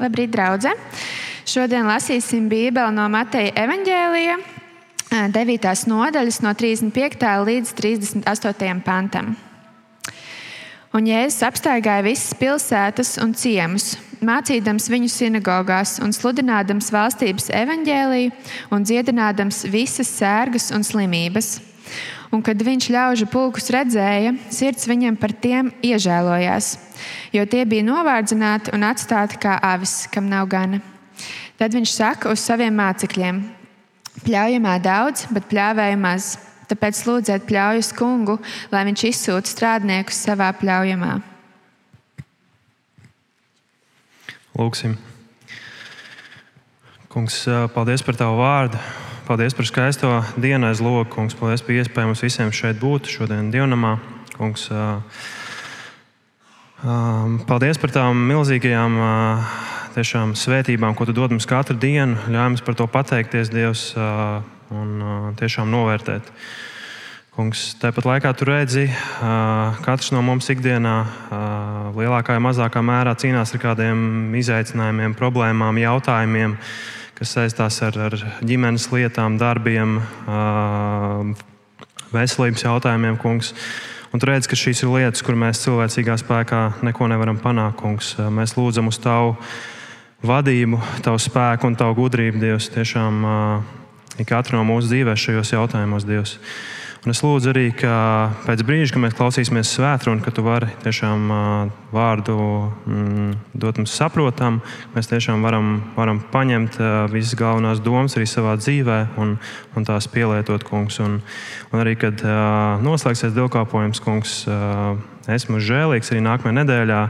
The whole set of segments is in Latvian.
Labrīt, draugi! Šodien lasīsim Bībeli no Mateja evaņģēlija, 9. nodaļas, no 35. līdz 38. pantam. Un Jēzus apstaigāja visas pilsētas un ciemus, mācīdams viņu sinagogās un sludinādams valstības evaņģēliju un dziedinādams visas sērgas un slimības un kad viņš ļaužu pulkus redzēja, sirds viņam par tiem iežēlojās, jo tie bija novārdzināti un atstāti kā avis, kam nav gana. Tad viņš saka uz saviem mācekļiem: Pļaujamā daudz, bet pļāvēja maz. Tāpēc lūdziet pļaujas kungu, lai viņš izsūta strādniekus savā pļaujamā. Lūksim. Kungs, paldies par tavu vārdu. Paldies par skaisto dienu aiz logs, kungs. Paldies par iespēju mums visiem šeit būt šodien dievnamā. Kungs, paldies par tām milzīgajām tiešām, svētībām, ko tu dod mums katru dienu. Ļauj mums par to pateikties, Dievs, un tiešām novērtēt. Kungs, tāpat laikā tu redzi, katrs no mums ikdienā lielākā vai mazākā mērā cīnās ar kādiem izaicinājumiem, problēmām, jautājumiem kas saistās ar, ar ģimenes lietām, darbiem, veselības jautājumiem, kungs. Un tu redz, ka šīs ir lietas, kur mēs cilvēcīgā spēkā neko nevaram panākt, kungs. Mēs lūdzam uz tavu vadību, tavu spēku un tavu gudrību, Dievs. Tiešām ik katru no mūsu dzīvēm šajos jautājumos, Dievs. Un es lūdzu arī, ka pēc brīža, kad mēs klausīsimies svētkrunu, ka tu vari tiešām vārdu mm, dot mums saprotam, mēs tiešām varam, varam paņemt visas galvenās domas arī savā dzīvē un, un tās pielietot, kungs. Un, un arī, kad noslēgsies dievkalpojums, kungs, esmu žēlīgs arī nākamajā nedēļā,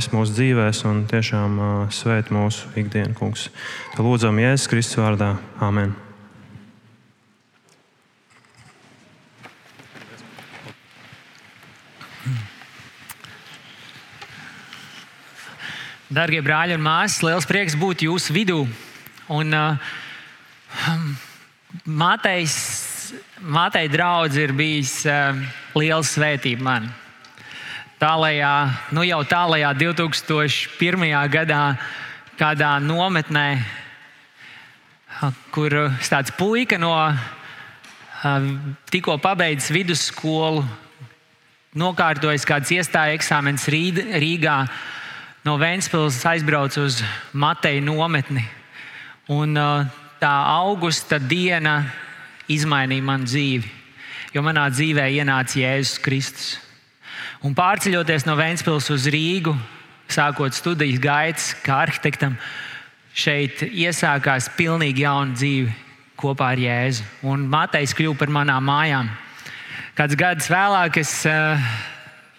esmu mūsu dzīvēs un tiešām svēt mūsu ikdienu, kungs. Te lūdzam Jēzus Kristus vārdā. Amen. Darbie brāļi un māsas, liels prieks būt jūsu vidū. Un, uh, Mātejs, Mātei draudz ir bijis uh, liela svētība man. Tālajā, nu jau tālajā 2001. gadā, kādā nometnē, kur tāds puika no uh, tikko pabeidzis vidusskolu, nokārtojis kāds iestājas eksāmenis Rīgā no Vēncpils aizbraucu uz Mateja nometni. Un, uh, tā augusta diena izmainīja manu dzīvi, jo manā dzīvē ienāca Jēzus Kristus. Un pārceļoties no Vēncpils uz Rīgu, sākot studijas gaitas kā arhitektam, šeit iesākās pilnīgi jauna dzīve kopā ar Jēzu. Un Matejs kļuva par manām mājām. Kāds gads vēlāk es uh,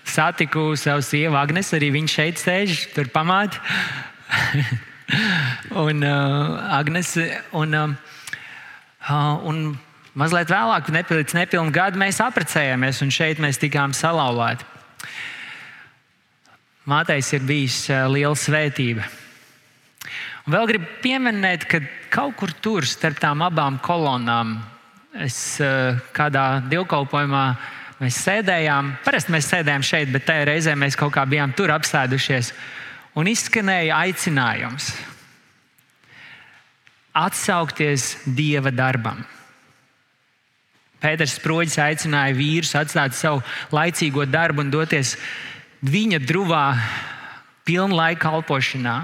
satiku savu sievu Agnēs, arī viņa šeit sēž, tur pamāta. un uh, Agnēs, un, uh, un mazliet vēlāk, pēc nepilnu gadu, mēs apprecējāmies, un šeit mēs tikām salauzti. Mātejs ir bijis uh, liela svētība. Un vēl gribu pieminēt, ka kaut kur tur starp tām abām kolonnām es uh, kādā dievkalpojumā Mēs sēdējām, parasti mēs sēdējām šeit, bet tajā reizē mēs kaut kā bijām tur apsēdušies. Un izskanēja aicinājums atsaukties Dieva darbam. Pēters Sproģis aicināja vīrus atstāt savu laicīgo darbu un doties viņa drūvā, pilnlaika kalpošanā.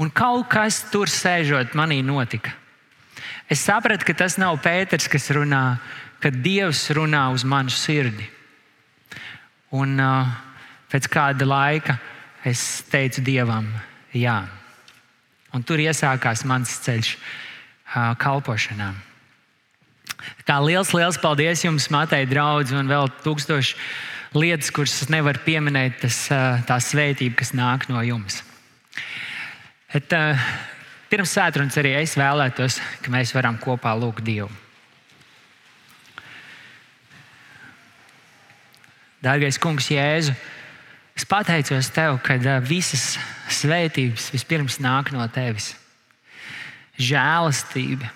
Un kaut kas tur sēžot manī notika. Es sapratu, ka tas nav Pēters, kas runā, kad Dievs runā uz manu sirdi. Un uh, pēc kāda laika es teicu Dievam, jā. Un tur iesākās mans ceļš uh, kalpošanā. Kā liels, liels paldies jums, Matei, draugi, un vēl tūkstoši lietas, kuras es nevaru pieminēt, tas, uh, tā svētība, kas nāk no jums. Bet, uh, pirms svētdienas arī es vēlētos, ka mēs varam kopā lūgt Dievu. Dārgais Kungs, Jēzu, es pateicos Tev, ka visas svētības vispirms nāk no Tevis. Žēlastība,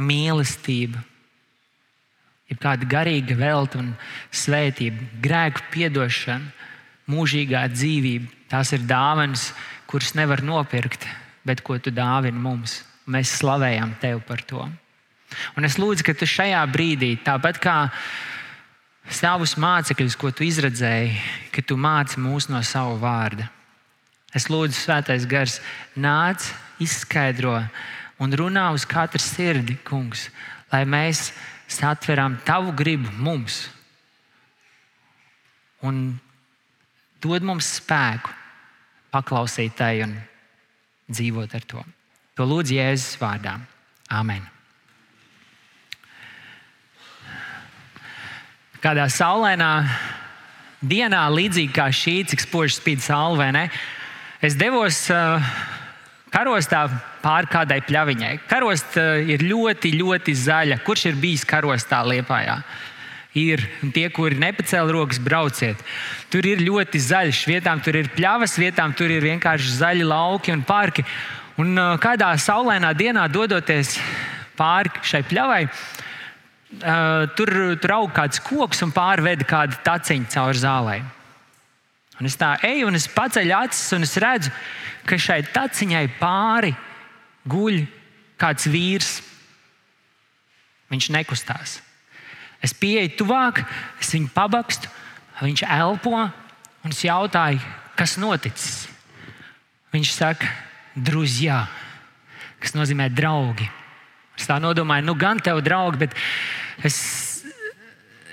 mīlestība, ir kāda garīga velta un svētība, grēku piedošana, mūžīgā dzīvība. Tās ir dāvanas, kurus nevar nopirkt, bet ko tu dāvini mums. Mēs slavējam tevi par to. Un es lūdzu, ka tu šajā brīdī, tāpat kā savus mācekļus, ko tu izredzēji, ka tu māci mūs no sava vārda. Es lūdzu, Svētais Gars, nāc, izskaidro un runā uz katru sirdi, kungs, lai mēs satveram tavu gribu mums un dod mums spēku paklausīt tai un dzīvot ar to. To lūdzu Jēzus vārdā. Amen. Kādā saulainā dienā, līdzīgi kā šī, cik spoži spīd saule, vai ne? Es devos uh, karostā pāri kādai pļaviņai. Karosta uh, ir ļoti, ļoti zaļa. Kurš ir bijis karostā Liepājā? Ir tie, kuri nepacēla rokas, brauciet. Tur ir ļoti zaļš, vietām tur ir pļavas, vietām tur ir vienkārši zaļi lauki un parki. Un uh, kādā saulainā dienā dodoties pāri šai pļavai, uh, tur, tur aug kāds koks un pārveda kādu taciņu caur zālē. Un es tā eju, un es paceļu acis, un es redzu, ka šai taciņai pāri guļ kāds vīrs. Viņš nekustās. Es pieeju tuvāk, es viņu pabakstu, viņš elpo, un es jautāju, kas noticis. Viņš saka, druzjā, kas nozīmē draugi. Es tā nodomāju, nu gan tev draugi, bet es,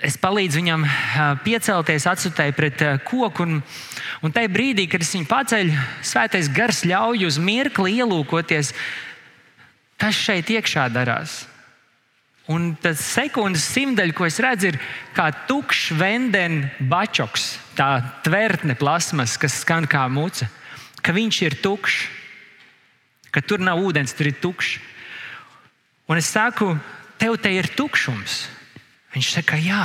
es palīdzu viņam piecelties, atsūtēju pret koku. Un, un tajā brīdī, kad es viņu paceļu, svētais gars ļauj uz mirkli ielūkoties, kas šeit iekšā darās. Un tas sekundes simtaļš, ko es redzu, ir kā tukšs vendena bačoks, tā tvertne plasmas, kas skan kā muca. Ka viņš ir tukšs, ka tur nav ūdens, tur ir tukšs. Un es saku, tev te ir tukšums. Viņš saka, jā.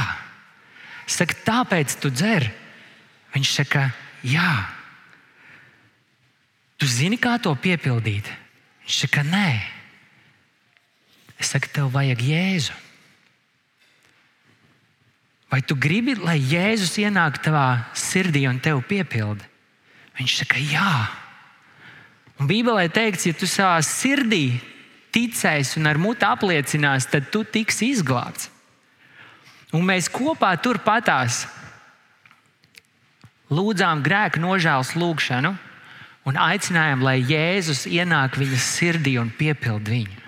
Es saku, tāpēc tu dzer. Viņš saka, jā. Tu zini, kā to piepildīt? Viņš saka, nē. Es saku, tev vajag Jēzu. Vai tu gribi, lai Jēzus ienāk tavā sirdī un tevi piepildi? Viņš saka, jā. Un Bībelē teikts, ja tu savā sirdī ticēsi un ar mutu apliecinās, tad tu tiksi izglābts. Un mēs kopā turpatās lūdzām grēku nožēlas lūgšanu un aicinājām, lai Jēzus ienāk viņas sirdī un piepild viņu.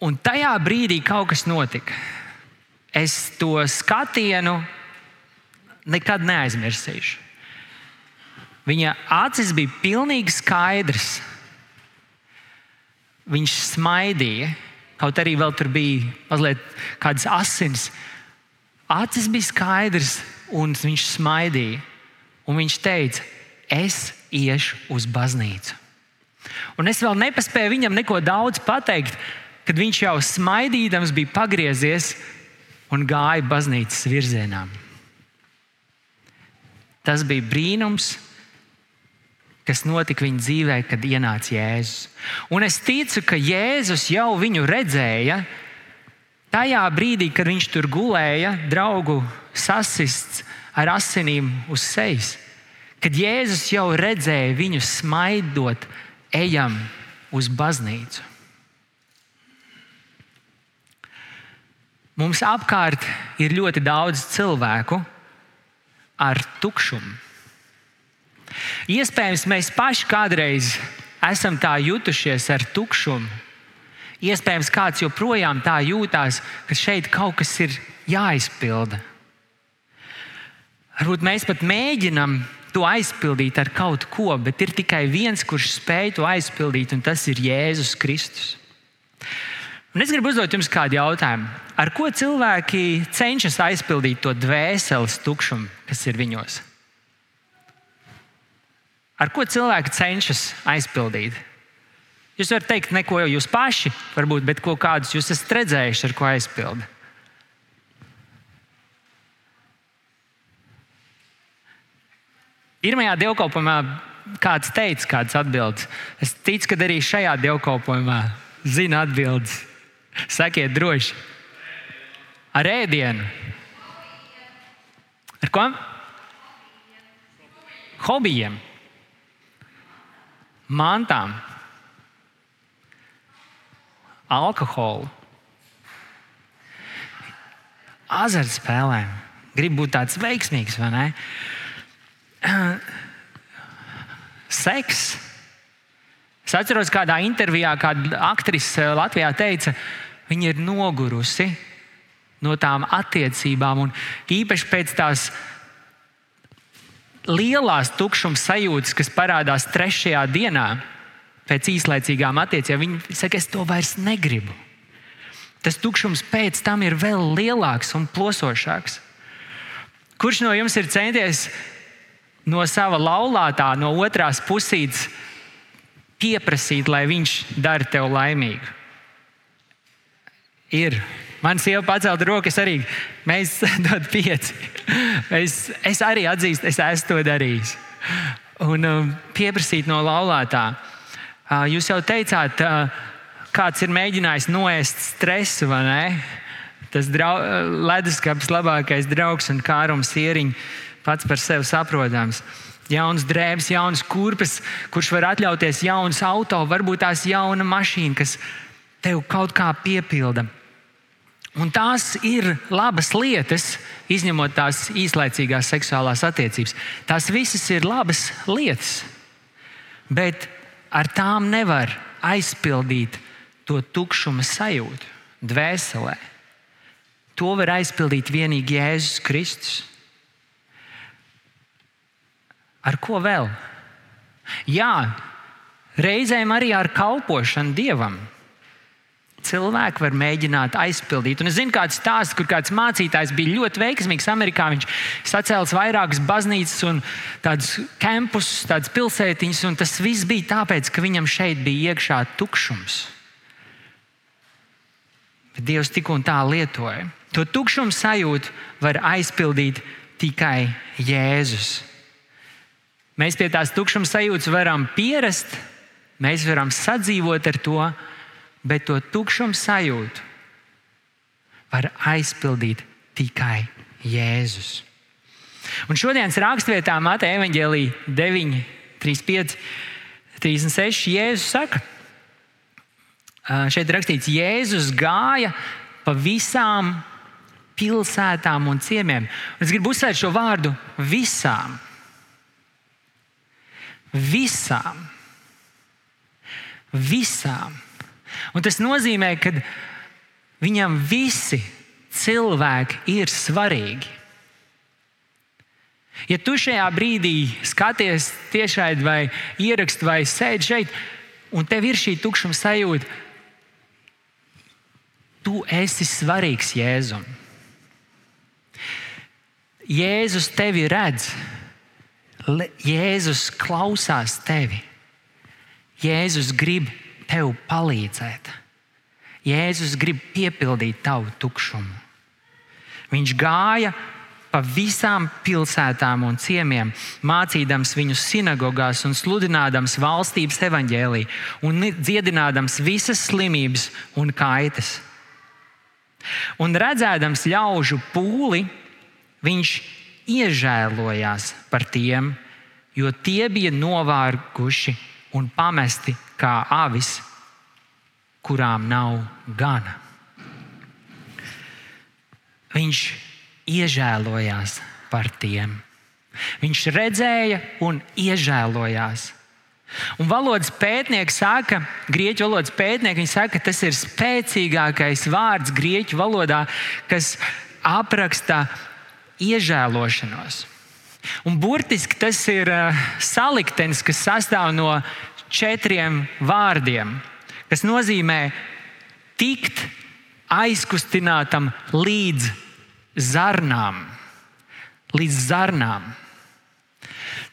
Un tajā brīdī kaut kas notika. Es to skatienu nekad neaizmirsīšu. Viņa acis bija pilnīgi skaidrs. Viņš smaidīja, kaut arī vēl tur bija mazliet kādas asins. Acis bija skaidrs, un viņš smaidīja. Un viņš teica, es iešu uz baznīcu. Un es vēl nepaspēju viņam neko daudz pateikt, kad viņš jau smaidīdams bija pagriezies un gāja baznīcas virzienā. Tas bija brīnums, kas notika viņa dzīvē, kad ienāca Jēzus. Un es ticu, ka Jēzus jau viņu redzēja tajā brīdī, kad viņš tur gulēja, draugu sasists ar asinīm uz sejas. Kad Jēzus jau redzēja viņu smaidot, ejam uz baznīcu. Mums apkārt ir ļoti daudz cilvēku ar tukšumu. Iespējams, mēs paši kādreiz esam tā jutušies ar tukšumu. Iespējams, kāds joprojām tā jūtās, ka šeit kaut kas ir jāizpilda. Varbūt mēs pat mēģinam to aizpildīt ar kaut ko, bet ir tikai viens, kurš spēj to aizpildīt, un tas ir Jēzus Kristus. Un es gribu uzdot jums kādu jautājumu. Ar ko cilvēki cenšas aizpildīt to dvēseles tukšumu, kas ir viņos? Ar ko cilvēki cenšas aizpildīt? Jūs varat teikt, neko jau jūs paši, varbūt, bet ko kādus jūs esat redzējuši, ar ko aizpildīt. Pirmajā dievkalpojumā kāds teica, kādas atbildes. Es ticu, ka arī šajā dievkalpojumā zina atbildes. Sakiet droši. Ar ēdienu. Ar ko? hobijiem, mantām, alkoholu, azartspēlēm. Gribu būt tāds veiksmīgs, vai ne? Seks. Es atceros, kādā intervijā kāda aktrise Latvijā teica, viņa ir nogurusi no tām attiecībām, un īpaši pēc tās lielās tukšuma sajūtas, kas parādās trešajā dienā pēc īslaicīgām attiecībām. Viņa saka, es to vairs negribu. Tas tukšums pēc tam ir vēl lielāks un plosošāks. Kurš no jums ir centies no sava laulātā, no otrās pusītes, pieprasīt, lai viņš dara tevi laimīgu? Ir. Man sieva pacēla roku, es arī mēs dodam pieci. Es, es arī atzīstu, es esmu to darījis. Un um, pieprasīt no laulātā. Uh, jūs jau teicāt, uh, kāds ir mēģinājis noēst stresu, vai ne? Tas drau, leduskapis labākais draugs un kārums ieriņš pats par sevi saprotams. Jauns drēbes, jauns kurpes, kurš var atļauties jaunas auto, varbūt tās jauna mašīna, kas tev kaut kā piepilda. Un tās ir labas lietas, izņemot tās īslaicīgās seksuālās attiecības. Tās visas ir labas lietas, bet ar tām nevar aizpildīt to tukšuma sajūtu dvēselē. To var aizpildīt tikai Jēzus Kristus. Ar ko vēl? Jā, reizēm arī ar kalpošanu Dievam. Cilvēki var mēģināt aizpildīt. Un es zinu, kāds stāsts, kur kāds mācītājs bija ļoti veiksmīgs Amerikā. Viņš sacēlis vairākas baznīcas un tādus kampus, tādas pilsētiņas, un tas viss bija tāpēc, ka viņam šeit bija iekšā tukšums. Bet Dievs tik un tā lietoja. To tukšumu sajūtu var aizpildīt tikai Jēzus. Mēs pie tās tukšuma sajūtas varam pierast, mēs varam sadzīvot ar to, bet to tukšumu sajūtu var aizpildīt tikai Jēzus. Un šodienas raksturvietā Mateja Evangelija 9, 35, 36. Jēzus saka, šeit rakstīts, Jēzus gāja pa visām pilsētām un ciemiemiem. Un es gribu uzsvērt šo vārdu visām. Visām. Visām. Un tas nozīmē, ka viņam visi cilvēki ir svarīgi. Ja tu šajā brīdī skaties tiešai vai ieraksti vai sēdi šeit, un tev ir šī tukšuma sajūta, tu esi svarīgs Jēzum. Jēzus tevi redz, Jēzus klausās tevi. Jēzus grib tev palīdzēt. Jēzus grib piepildīt tavu tukšumu. Viņš gāja pa visām pilsētām un ciemiemiem, mācīdams viņus sinagogās un sludinādams valstības evaņģēlīju un dziedinādams visas slimības un kaitas. Un redzēdams ļaužu pūli, viņš iežēlojās par tiem, jo tie bija novārguši un pamesti kā avis, kurām nav gana. Viņš iežēlojās par tiem. Viņš redzēja un iežēlojās. Un valodas pētnieks saka, grieķu valodas pētnieki saka, ka tas ir spēcīgākais vārds grieķu valodā, kas apraksta iežēlošanos. Un burtiski tas ir uh, saliktenis, kas sastāv no četriem vārdiem, kas nozīmē tikt aizkustinātam līdz zarnām. Līdz zarnām.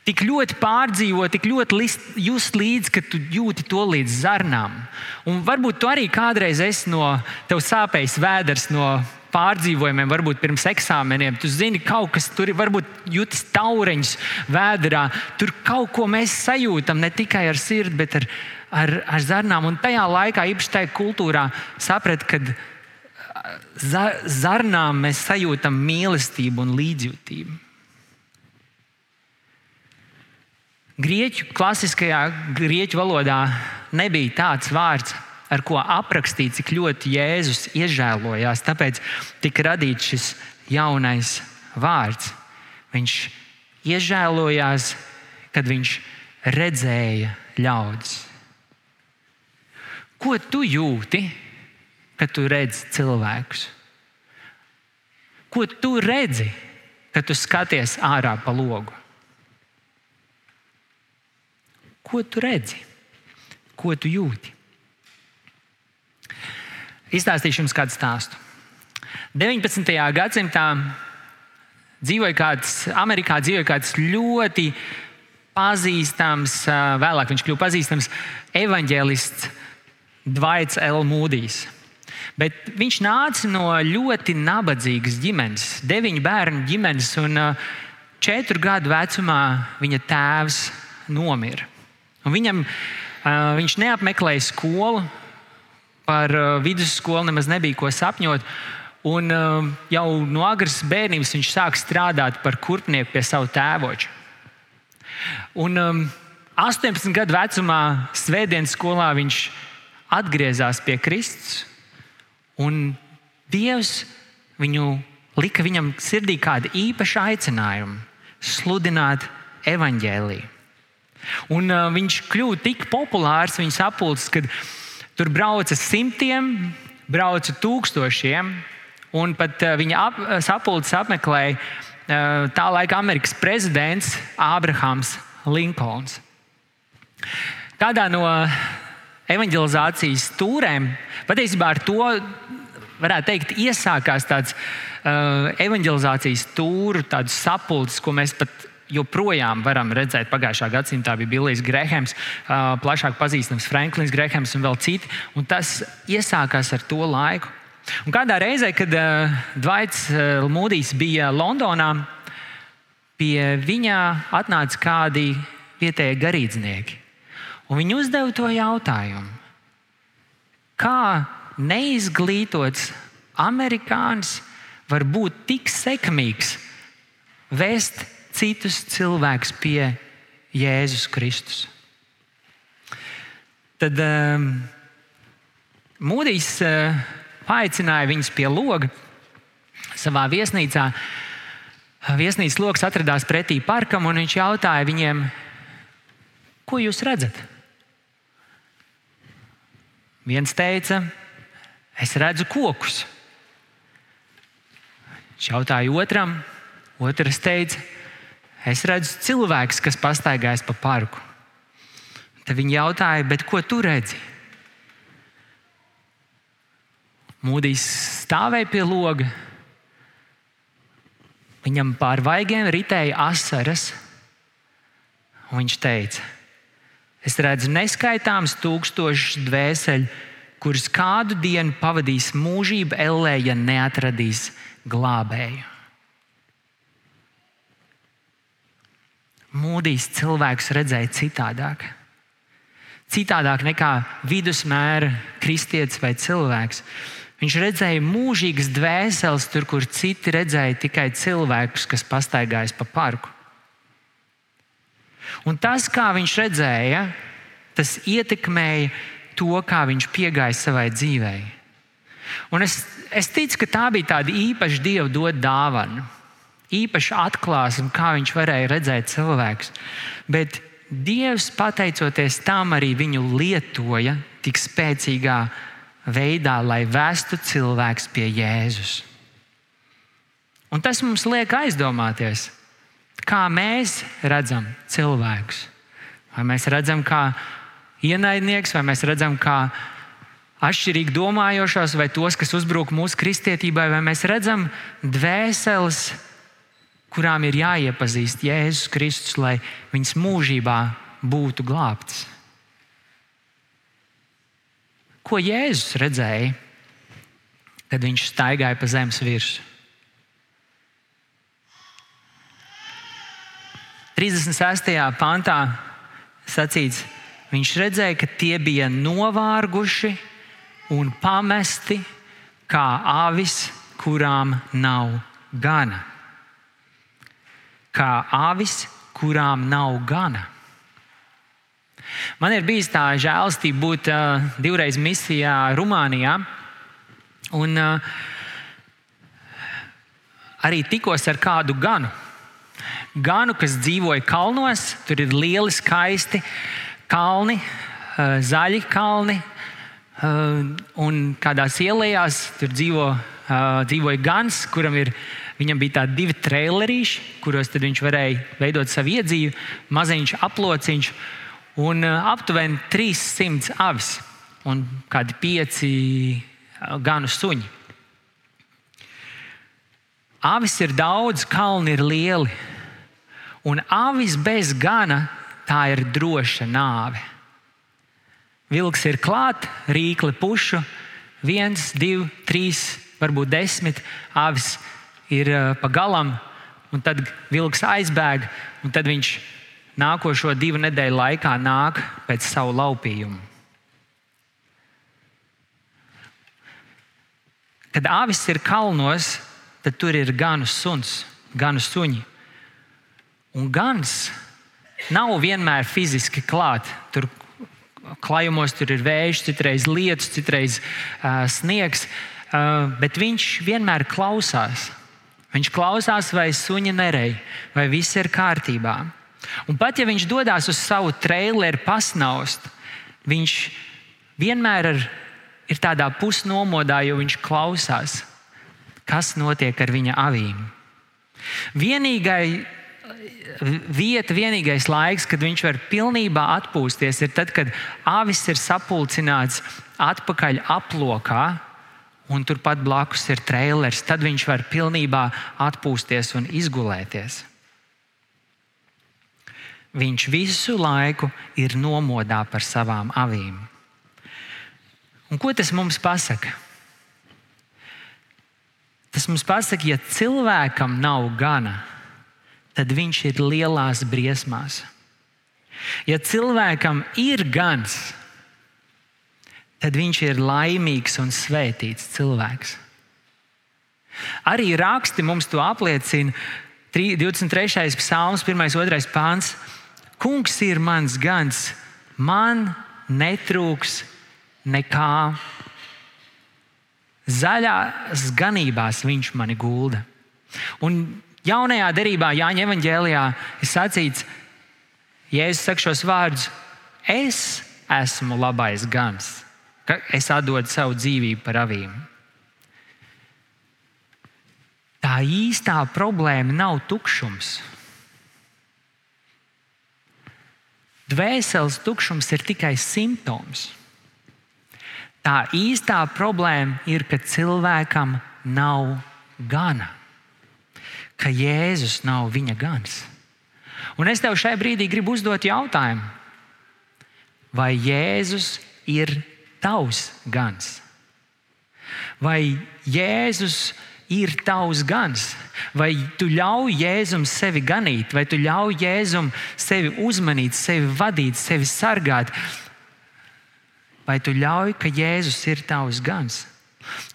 Tik ļoti pārdzīvo, tik ļoti just līdzi, ka tu jūti to līdz zarnām. Un varbūt tu arī kādreiz esi no tev sāpējis vēders no pārdzīvojumiem, varbūt pirms eksāmeniem. Tu zini, kaut kas tur ir, varbūt jūtas taureņš vēdā. Tur kaut ko mēs sajūtam ne tikai ar sirdi, bet ar, ar, ar zarnām. Un tajā laikā, īpaši tajā kultūrā, saprat, ka za, zarnām mēs sajūtam mīlestību un līdzjūtību. Grieķu klasiskajā grieķu valodā nebija tāds vārds, ar ko aprakstīt, cik ļoti Jēzus iežēlojās. Tāpēc tika radīts šis jaunais vārds. Viņš iežēlojās, kad viņš redzēja ļaudis. Ko tu jūti, kad tu redzi cilvēkus? Ko tu redzi, kad tu skaties ārā pa logu? Ko tu redzi? Ko tu jūti? Izstāstīšu jums kādu stāstu. 19. gadsimtā dzīvoja kāds, Amerikā dzīvoja kāds ļoti pazīstams, vēlāk viņš kļuva pazīstams, evanģēlists Dvaits L. Mūdijs. Bet viņš nāca no ļoti nabadzīgas ģimenes, deviņu bērnu ģimenes, un četru gadu vecumā viņa tēvs nomira. Un viņam, viņš neapmeklēja skolu, par vidusskolu nemaz nebija ko sapņot. Un jau no agras bērnības viņš sāk strādāt par kurpnieku pie sava tēvoča. Un 18 gadu vecumā, Svētdienas skolā, viņš atgriezās pie Kristus. Un Dievs viņu lika viņam sirdī kādu īpašu aicinājumu sludināt evaņģēlīju. Un uh, viņš kļuva tik populārs viņa sapulces, ka tur brauca simtiem, brauca tūkstošiem, un pat uh, viņa ap, sapulces apmeklēja uh, tā laika Amerikas prezidents Ābrahams Linkolns. Kādā no evanģelizācijas stūrēm patiesībā ar to varētu teikt, iesākās tāds uh, evanģelizācijas stūra, tāds sapulcis, ko mēs pat joprojām varam redzēt. Pagājušā gadsimtā bija Billijs Grēhams, plašāk pazīstams Franklins Grēhams un vēl citi. Un tas iesākās ar to laiku. Un kādā reizē, kad Dvaits Mūdijs bija Londonā, pie viņa atnāca kādi vietējie garīdznieki. Un viņi uzdeva to jautājumu, kā neizglītots amerikānis var būt tik sekmīgs, vēst citus cilvēkus pie Jēzus Kristus. Tad um, Mūdijs uh, paaicināja viņus pie loga savā viesnīcā. Viesnīcas lokus atradās pretī parkam, un viņš jautāja viņiem, ko jūs redzat? Viens teica, es redzu kokus. Viņš jautāja otram, otrs teica, Es redzu cilvēku, kas pastaigājas pa parku. Tad viņi jautāja, ko tu redzi? Mūdīs stāvēja pie loga. Viņam pār vaigiem ritēja asaras. Viņš teica, es redzu neskaitāmus tūkstošus dvēseli, kuras kādu dienu pavadīs mūžību ellē, ja neatradīs glābēju. Mūdīs cilvēks redzēja citādāk. Citādāk nekā vidusmēra kristietis vai cilvēks. Viņš redzēja mūžīgas dvēseles, tur, kur citi redzēja tikai cilvēkus, kas pastaigājas pa parku. Un tas, kā viņš redzēja, tas ietekmēja to, kā viņš piegāja savai dzīvei. Un es, es ticu, ka tā bija tāda īpaša dieva dot dāvana īpaši atklāsme, kā viņš varēja redzēt cilvēkus. Bet Dievs, pateicoties tam, arī viņu lietoja tik spēcīgā veidā, lai vestu cilvēks pie Jēzus. Un tas mums liek aizdomāties, kā mēs redzam cilvēkus. Vai mēs redzam, kā ienaidnieks, vai mēs redzam, kā atšķirīgi domājošos, vai tos, kas uzbrūk mūsu kristietībai, vai mēs redzam dvēseles kurām ir jāiepazīst Jēzus Kristus, lai viņas mūžībā būtu glābts. Ko Jēzus redzēja, kad viņš staigāja pa zemes virsmu? 36. pantā sacīts, viņš redzēja, ka tie bija novārguši un pamesti kā avis, kurām nav gana kā avis, kurām nav gana. Man ir bijis tā žēlastība būt uh, divreiz misijā Rumānijā. Un, uh, arī tikos ar kādu ganu. Ganu, kas dzīvoja kalnos, tur ir lieli, skaisti kalni, uh, zaļi kalni. Uh, un kādās ielās tur dzīvo, uh, dzīvoja gans, kuram ir Viņam bija tādi divi trailerīši, kuros viņš varēja veidot savu iedzīvi, maziņš aplociņš un uh, aptuveni 300 avis un kādi pieci uh, ganu suņi. Avis ir daudz, kalni ir lieli, un avis bez gana tā ir droša nāve. Vilks ir klāt, rīkli pušu, viens, divi, trīs, varbūt desmit avis ir uh, pa galam, un tad vilks aizbēg, un tad viņš nākošo divu nedēļu laikā nāk pēc savu laupījumu. Kad avis ir kalnos, tad tur ir ganu suns, ganu suņi. Un gans nav vienmēr fiziski klāt. Tur klājumos tur ir vējš, citreiz lietus, citreiz uh, sniegs, uh, bet viņš vienmēr klausās. Viņš klausās, vai suņi nerej, vai viss ir kārtībā. Un pat ja viņš dodas uz savu traileru pasnaust, viņš vienmēr ir, ir tādā pusnomodā, jo viņš klausās, kas notiek ar viņa avīm. Vienīgai vieta, vienīgais laiks, kad viņš var pilnībā atpūsties, ir tad, kad avis ir sapulcināts atpakaļ aplokā un turpat blakus ir trailers, tad viņš var pilnībā atpūsties un izgulēties. Viņš visu laiku ir nomodā par savām avīm. Un ko tas mums pasaka? Tas mums pasaka, ja cilvēkam nav gana, tad viņš ir lielās briesmās. Ja cilvēkam ir gans, tad viņš ir laimīgs un svētīts cilvēks. Arī raksti mums to apliecina. 23. psalms, 1. un 2. pāns. Kungs ir mans gans, man netrūks nekā. Zaļās ganībās viņš mani gulda. Un jaunajā derībā, Jāņa evanģēlijā, ir sacīts, Jēzus saka šos vārdus: Es esmu labais gans ka es atdodu savu dzīvību par avīm. Tā īstā problēma nav tukšums. Dvēseles tukšums ir tikai simptoms. Tā īstā problēma ir, ka cilvēkam nav gana, ka Jēzus nav viņa gans. Un es tev šai brīdī gribu uzdot jautājumu, vai Jēzus ir tavs gans? Vai Jēzus ir tavs gans? Vai tu ļauj Jēzum sevi ganīt, vai tu ļauj Jēzum sevi uzmanīt, sevi vadīt, sevi sargāt? Vai tu ļauj, ka Jēzus ir tavs gans?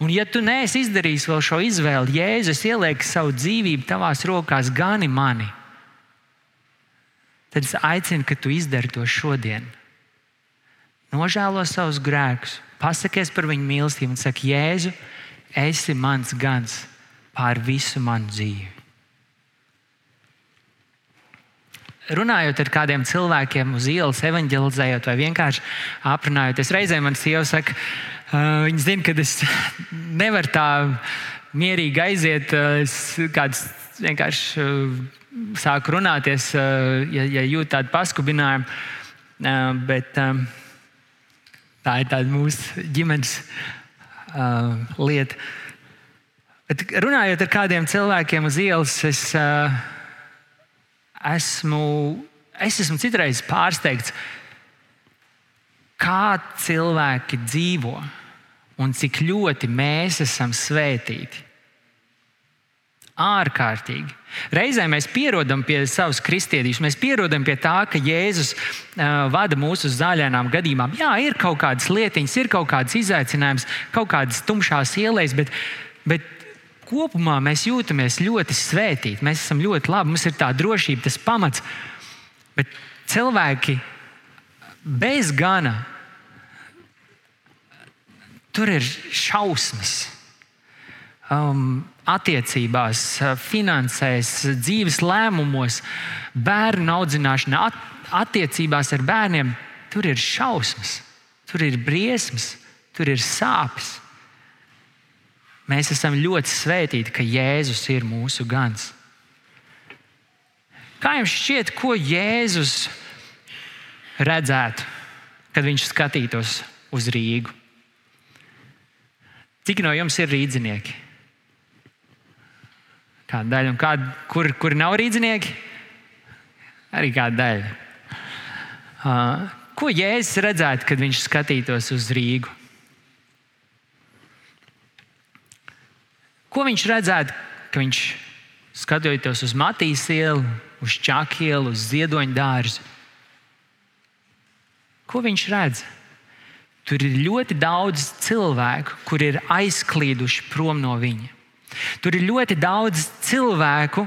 Un, ja tu neesi izdarījis vēl šo izvēli, Jēzus ieliek savu dzīvību tavās rokās, gani mani, tad es aicinu, ka tu izdari to šodien nožēlo savus grēkus, pasakies par viņu mīlestību un saki, Jēzu, esi mans gans pār visu manu dzīvi. Runājot ar kādiem cilvēkiem uz ielas, evanģelizējot vai vienkārši aprunājoties, reizē man sieva saka, uh, viņa zina, ka es nevaru tā mierīgi aiziet. Es kāds vienkārši uh, sāku runāties, uh, ja, ja jūt tādu paskubinājumu. Uh, bet, uh, Tā ir tāda mūsu ģimenes uh, lieta. Bet runājot ar kādiem cilvēkiem uz ielas, es, uh, esmu, es esmu citreiz pārsteigts, kā cilvēki dzīvo un cik ļoti mēs esam svētīti. Ārkārtīgi. Reizē mēs pierodam pie savas kristietības, mēs pierodam pie tā, ka Jēzus uh, vada mūsu uz zaļām gadījumām. Jā, ir kaut kādas lietiņas, ir kaut kādas izaicinājumas, kaut kādas tumšās ielas, bet, bet kopumā mēs jūtamies ļoti svētīti. Mēs esam ļoti labi, mums ir tā drošība, tas pamats. Bet cilvēki bez gana tur ir šausmas. Um, attiecībās, finansēs, dzīves lēmumos, bērnu audzināšanā, at, attiecībās ar bērniem, tur ir šausmas, tur ir briesmas, tur ir sāpes. Mēs esam ļoti svētīti, ka Jēzus ir mūsu gans. Kā jums šķiet, ko Jēzus redzētu, kad viņš skatītos uz Rīgu? Cik no jums ir rīznieki? Kāda daļa, un kāda, kur, kur nav rīznieki? Arī kāda daļa. Uh, ko Jēzus redzētu, kad viņš skatītos uz Rīgu? Ko viņš redzētu, kad viņš skatoties uz Matīs ielu, uz Čaku ielu, uz Ziedoņa dārzu? Ko viņš redz? Tur ir ļoti daudz cilvēku, kuri ir aizklīduši prom no viņa. Tur ir ļoti daudz cilvēku,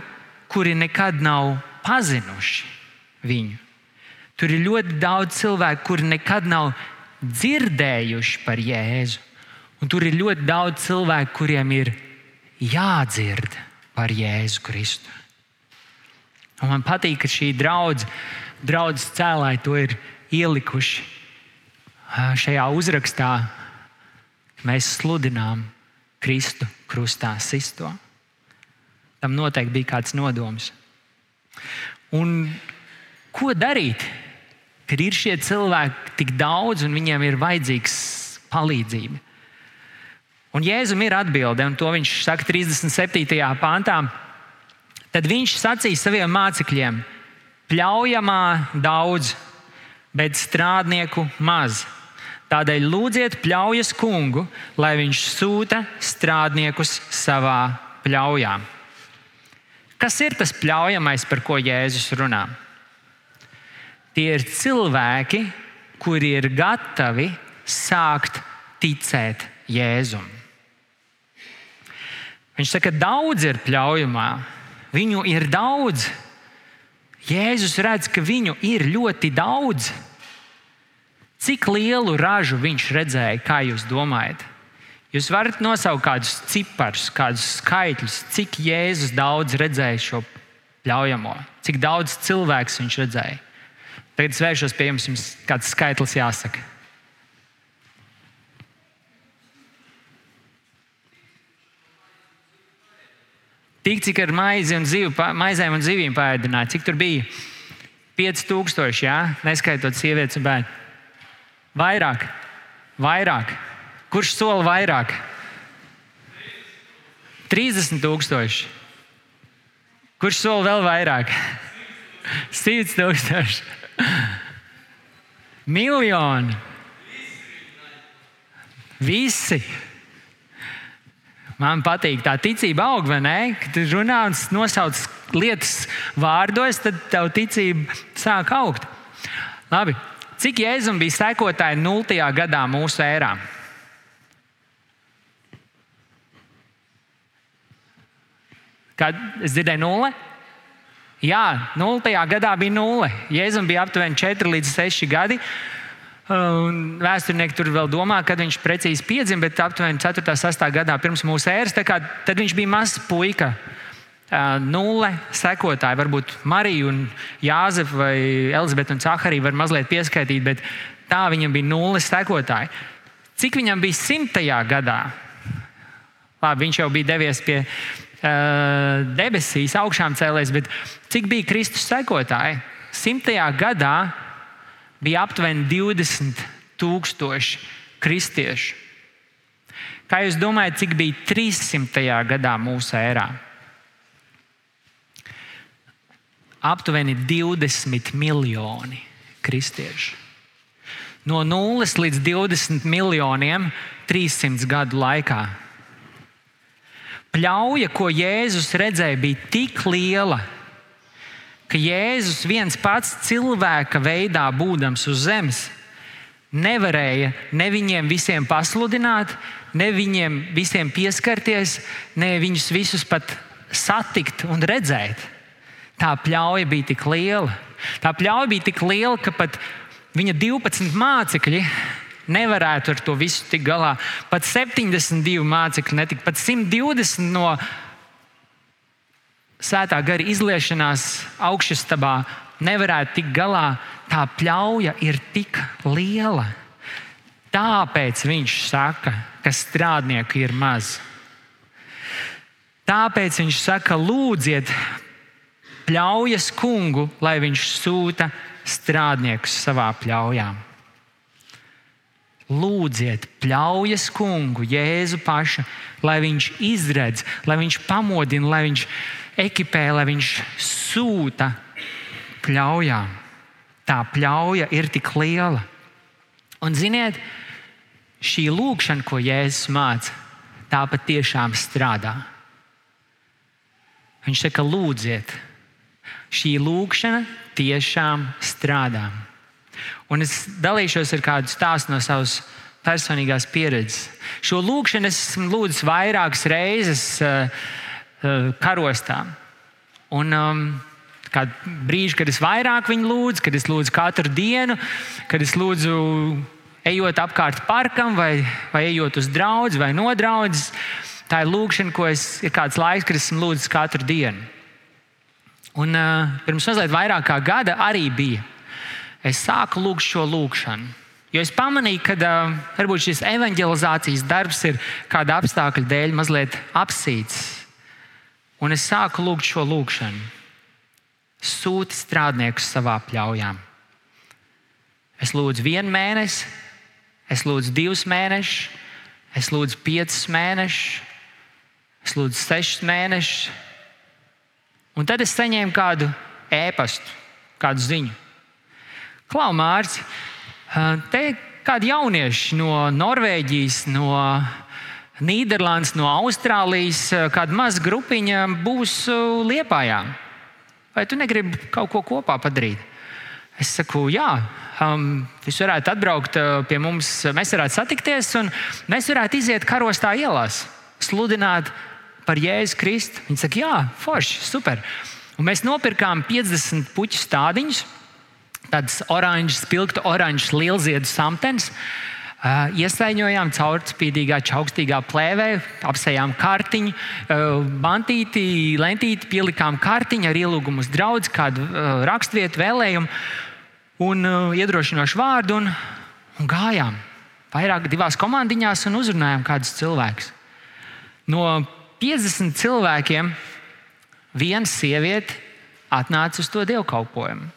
kuri nekad nav pazinuši viņu. Tur ir ļoti daudz cilvēku, kuri nekad nav dzirdējuši par Jēzu. Un tur ir ļoti daudz cilvēku, kuriem ir jādzird par Jēzu Kristu. Un man patīk, ka šī draudzene draudz cēlāji to ir ielikuši šajā uzrakstā mēs sludinām Kristu krustā sisto. Tam noteikti bija kāds nodoms. Un ko darīt, kad ir šie cilvēki tik daudz un viņiem ir vajadzīgs palīdzība? Un Jēzum ir atbilde, un to viņš saka 37. pāntā. Tad viņš sacīja saviem mācekļiem: Pļaujamā daudz, bet strādnieku maz. Tādēļ lūdziet pļaujas kungu, lai viņš sūta strādniekus savā pļaujā. Kas ir tas pļaujamais, par ko Jēzus runā? Tie ir cilvēki, kuri ir gatavi sākt ticēt Jēzum. Viņš saka, ka daudz ir pļaujamā, viņu ir daudz. Jēzus redz, ka viņu ir ļoti daudz. Cik lielu ražu viņš redzēja, kā jūs domājat? Jūs varat nosaukt kādus ciparus, kādus skaitļus, cik Jēzus daudz redzēja šo ļaujamo, cik daudz cilvēku viņš redzēja. Tagad es vēršos pie jums, jums kāds skaitlis jāsaka. Tik cik ar maizi un zivu, maizēm un zivīm pārēdināja, cik tur bija? 5000, jā, neskaitot sievietes un bērnu. Vairāk, vairāk. Kurš sola vairāk? 30,000. Kurš sola vēl vairāk? 100,000. Miljoni. Visi. Man patīk tā ticība, aug, vai ne? Kad runā un nosauc lietas vārdos, tad tev ticība sāk augt. Labi, Cik Jēzum bija sekotāji 0. gadā mūsu ērā? Kad es dzirdēju, nulle? Jā, 0. gadā bija nulle. Jēzum bija aptuveni 4 līdz 6 gadi. Un vēsturnieki tur vēl domā, kad viņš precīzi piedzima, bet aptuveni 4. un 6. gadā pirms mūsu ēras. Tad viņš bija mazs puika nulle sekotāji. Varbūt Marija, un Jāzepa, vai Elizabete un Caharija var mazliet pieskaitīt, bet tā viņam bija nulle sekotāji. Cik viņam bija simtajā gadā? Labi, viņš jau bija devies pie uh, debesīs, augšām cēlēs, bet cik bija Kristus sekotāji? Simtajā gadā bija aptuveni 20 tūkstoši kristiešu. Kā jūs domājat, cik bija 300. gadā mūsu ērā? Aptuveni 20 miljoni kristiešu. No 0 līdz 20 miljoniem 300 gadu laikā. Pļauja, ko Jēzus redzēja, bija tik liela, ka Jēzus viens pats cilvēka veidā, būdams uz zemes, nevarēja ne viņiem visiem pasludināt, ne viņiem visiem pieskarties, ne viņus visus pat satikt un redzēt. Tā pļauja bija tik liela. Tā pļauja bija tik liela, ka pat viņa 12 mācekļi nevarētu ar to visu tikt galā. Pat 72 mācekļi netika, pat 120 no svētā gara izliešanās augšstabā nevarētu tikt galā. Tā pļauja ir tik liela. Tāpēc viņš saka, ka strādnieku ir maz. Tāpēc viņš saka, lūdziet, pļaujas kungu, lai viņš sūta strādniekus savā pļaujā. Lūdziet, pļaujas kungu, Jēzu pašu, lai viņš izredz, lai viņš pamodina, lai viņš ekipē, lai viņš sūta pļaujā. Tā pļauja ir tik liela. Un ziniet, šī lūkšana, ko Jēzus māca, tā patiešām strādā. Viņš saka, lūdziet, šī lūkšana tiešām strādā. Un es dalīšos ar kādu stāstu no savas personīgās pieredzes. Šo lūkšanu es esmu lūdzis vairākas reizes uh, uh, karostā. Un, um, kādu brīdi, kad es vairāk viņu lūdzu, kad es lūdzu katru dienu, kad es lūdzu ejot apkārt parkam, vai, vai ejot uz draugu, vai no draudzes. Tā ir lūkšana, ko es ir kāds laiks, kad esmu lūdzis katru dienu. Un uh, pirms mazliet vairāk kā gada arī bija. Es sāku lūgt šo lūkšanu. Jo es pamanīju, ka uh, varbūt šis evanģelizācijas darbs ir kāda apstākļa dēļ mazliet apsīts. Un es sāku lūgt šo lūkšanu. Sūti strādniekus savā pļaujā. Es lūdzu vienu mēnesi, es lūdzu divus mēnešus, es lūdzu piecus mēnešus, es lūdzu sešus mēnešus. Un tad es saņēmu kādu ēpastu, kādu ziņu. Klau, Mārcis, te kādi jaunieši no Norvēģijas, no Nīderlandes, no Austrālijas, kāda maza grupiņa būs Liepājā. Vai tu negribi kaut ko kopā padarīt? Es saku, jā, um, jūs varētu atbraukt pie mums, mēs varētu satikties un mēs varētu iziet karostā ielās, sludināt par Jēzu Kristu. Viņi saka, jā, forši, super. Un mēs nopirkām 50 puķu stādiņus, tādas oranžas, spilgta oranžas lielziedu samtenes. Uh, iesaiņojām caurspīdīgā, čaukstīgā plēvē, apsējām kartiņu, uh, bantīti, lentīti, pielikām kartiņu ar ielūgumu uz draugu, kādu uh, raksturvietu, vēlējumu un iedrošinošu vārdu, un, un gājām vairāk divās komandiņās un uzrunājām kādus cilvēkus. No 50 cilvēkiem viena sieviete atnāca uz to dievkalpojumu.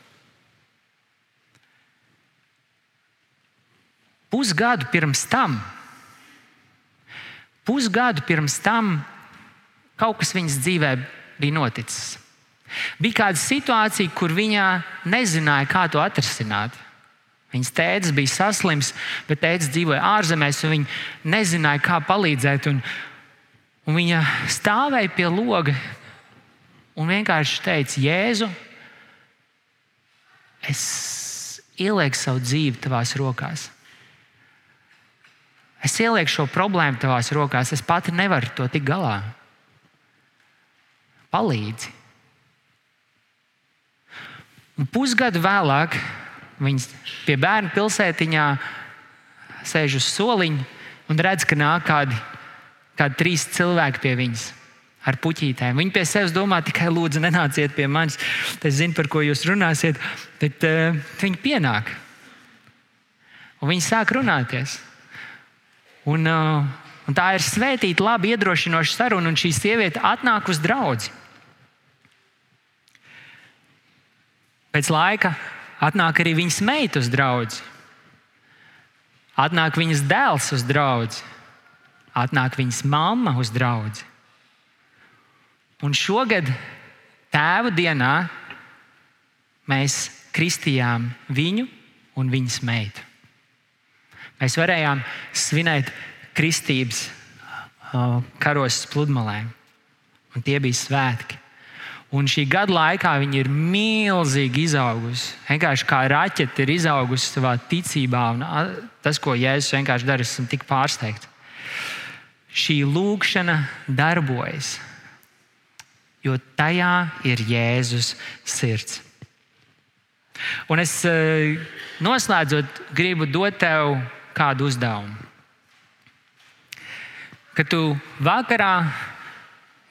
Pusgadu pirms tam, pusgadu pirms tam kaut kas viņas dzīvē bija noticis. Bija kāda situācija, kur viņa nezināja, kā to atrisināt. Viņas tēvs bija saslims, bet tēvs dzīvoja ārzemēs, un viņa nezināja, kā palīdzēt. Un, Un viņa stāvēja pie loga un vienkārši teica, Jēzu, es ielieku savu dzīvi tavās rokās. Es ielieku šo problēmu tavās rokās, es pati nevaru to tikt galā. Palīdzi. Un pusgadu vēlāk viņas pie bērnu pilsētiņā sēž uz soliņa un redz, ka nāk kādi kādi trīs cilvēki pie viņas ar puķītēm. Viņi pie sevis domā, tikai lūdzu, nenāciet pie manis. Es zinu, par ko jūs runāsiet, bet uh, viņi pienāk. Un viņi sāk runāties. Un, uh, un tā ir svētīta, labi iedrošinoša saruna, un šī sieviete atnāk uz draugu. Pēc laika atnāk arī viņas meita uz draugu. Atnāk viņas dēls uz draugu atnāk viņas mamma uz draugu. Un šogad tēva dienā mēs kristījām viņu un viņas meitu. Mēs varējām svinēt kristības karos pludmalē, un tie bija svētki. Un šī gada laikā viņa ir milzīgi izaugusi. Vienkārši kā raķete ir izaugusi savā ticībā, un tas, ko Jēzus vienkārši dara, esmu tik pārsteigts šī lūkšana darbojas, jo tajā ir Jēzus sirds. Un es eh, noslēdzot, gribu dot tev kādu uzdevumu. Kad tu vakarā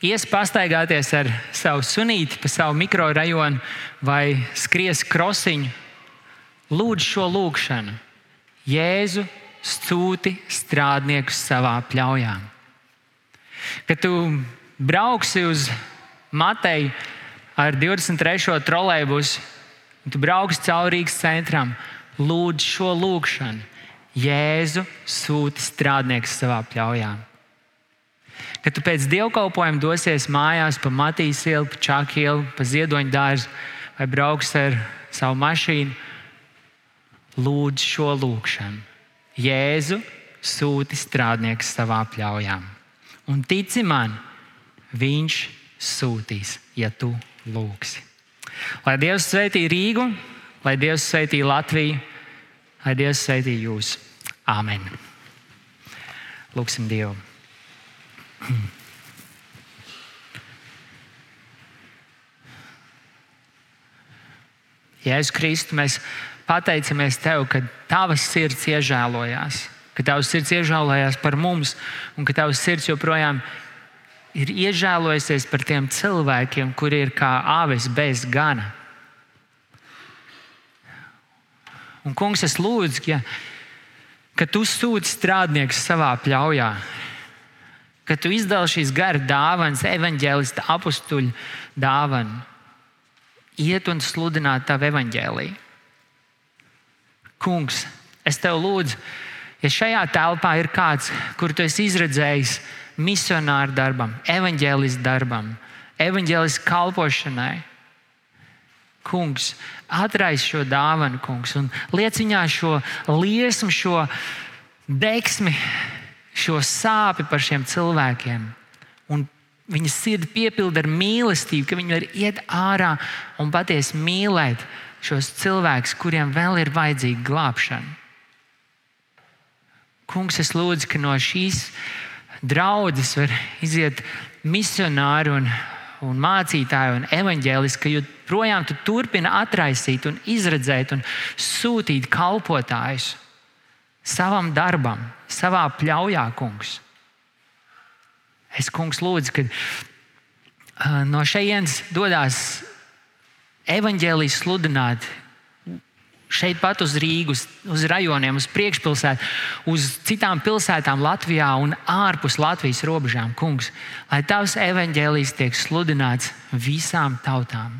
ies pastaigāties ar savu sunīti pa savu mikrorajonu vai skries krosiņu, lūdz šo lūgšanu. Jēzu sūti strādniekus savā pļaujā. Kad tu brauksi uz Mateju ar 23. trolēļbusu, un tu brauks cauri Rīgas centram, lūdz šo lūgšanu. Jēzu sūti strādnieks savā pļaujā. Kad tu pēc dievkalpojuma dosies mājās pa Matīs ielu, pa Čaku ielu, pa Ziedoņu dārzu vai brauks ar savu mašīnu, lūdz šo lūgšanu. Jēzu sūti strādnieks savā pļaujā. Un tici man, viņš sūtīs, ja tu lūgsi. Lai Dievs sveitī Rīgu, lai Dievs sveitī Latviju, lai Dievs sveitī jūs. Āmen. Lūksim Dievu. Jēzus Kristu, mēs pateicamies Tev, ka Tavas sirds iežēlojās, ka Tavs sirds iežēlojās par mums un ka Tavs sirds joprojām ir iežēlojusies par tiem cilvēkiem, kuri ir kā avis bez gana. Un, kungs, es lūdzu, ja, ka tu sūti strādniekus savā pļaujā, ka tu izdali šīs gara dāvanas, evanģēlista apstuļu dāvanu, iet un sludināt tavu evanģēliju. Kungs, es tev lūdzu, ja šajā telpā ir kāds, kur tu esi izredzējis misionāru darbam, evanģēlistu darbam, evanģēlistu kalpošanai, kungs, atrais šo dāvanu, kungs, un liec viņā šo liesmu, šo deksmi, šo sāpi par šiem cilvēkiem. Un viņa sirdi piepilda ar mīlestību, ka viņi var iet ārā un patiesi mīlēt šos cilvēkus, kuriem vēl ir vajadzīga glābšana. Kungs, es lūdzu, ka no šīs draudzes var iziet misionāri un, un mācītāji un evaņģēlisti, ka joprojām tu turpini atraisīt un izredzēt un sūtīt kalpotājus savam darbam, savā pļaujā, kungs. Es, kungs, lūdzu, ka no šejienes dodas evaņģēlijas sludināt šeit pat uz Rīgas, uz rajoniem, uz priekšpilsētu, uz citām pilsētām Latvijā un ārpus Latvijas robežām, kungs, lai tavs evaņģēlijs tiek sludināts visām tautām.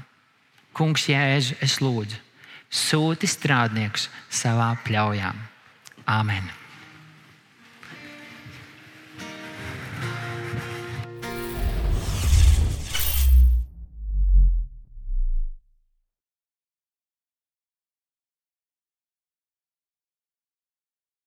Kungs, Jēzu, es lūdzu, sūti strādniekus savā pļaujā. Amen!